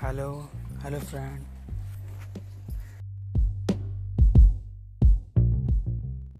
Hello, hello, friend.